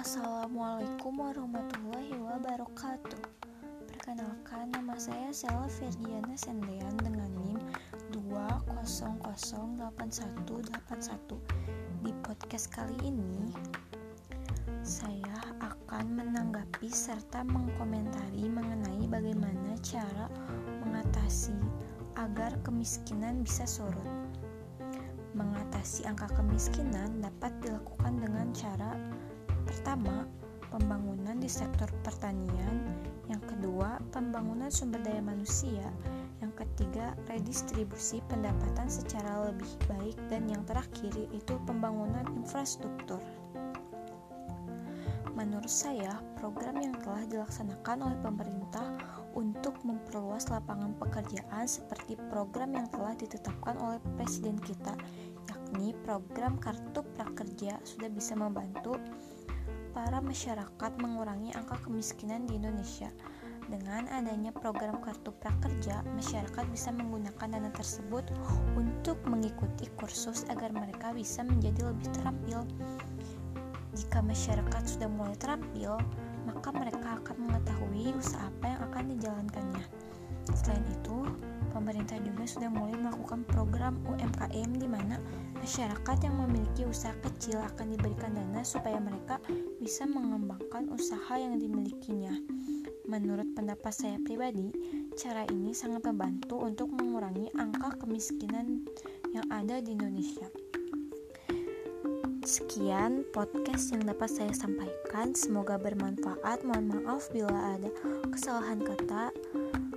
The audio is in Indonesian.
Assalamualaikum warahmatullahi wabarakatuh Perkenalkan nama saya Sela Ferdiana Sendean dengan NIM 2008181 Di podcast kali ini saya akan menanggapi serta mengkomentari mengenai bagaimana cara mengatasi agar kemiskinan bisa surut. Mengatasi angka kemiskinan dapat dilakukan dengan cara pertama, pembangunan di sektor pertanian, yang kedua, pembangunan sumber daya manusia, yang ketiga, redistribusi pendapatan secara lebih baik, dan yang terakhir yaitu pembangunan infrastruktur. Menurut saya, program yang telah dilaksanakan oleh pemerintah untuk memperluas lapangan pekerjaan seperti program yang telah ditetapkan oleh presiden kita, yakni program Kartu Prakerja sudah bisa membantu para masyarakat mengurangi angka kemiskinan di Indonesia. Dengan adanya program Kartu Prakerja, masyarakat bisa menggunakan dana tersebut untuk mengikuti kursus agar mereka bisa menjadi lebih terampil. Jika masyarakat sudah mulai terampil, maka mereka akan mengetahui usaha apa yang akan dijalankannya. Selain itu, pemerintah juga sudah mulai melakukan program UMKM di mana masyarakat yang memiliki usaha kecil akan diberikan dana supaya mereka bisa mengembangkan usaha yang dimilikinya. Menurut pendapat saya pribadi, cara ini sangat membantu untuk mengurangi angka kemiskinan yang ada di Indonesia. Sekian podcast yang dapat saya sampaikan. Semoga bermanfaat. Mohon maaf bila ada kesalahan kata.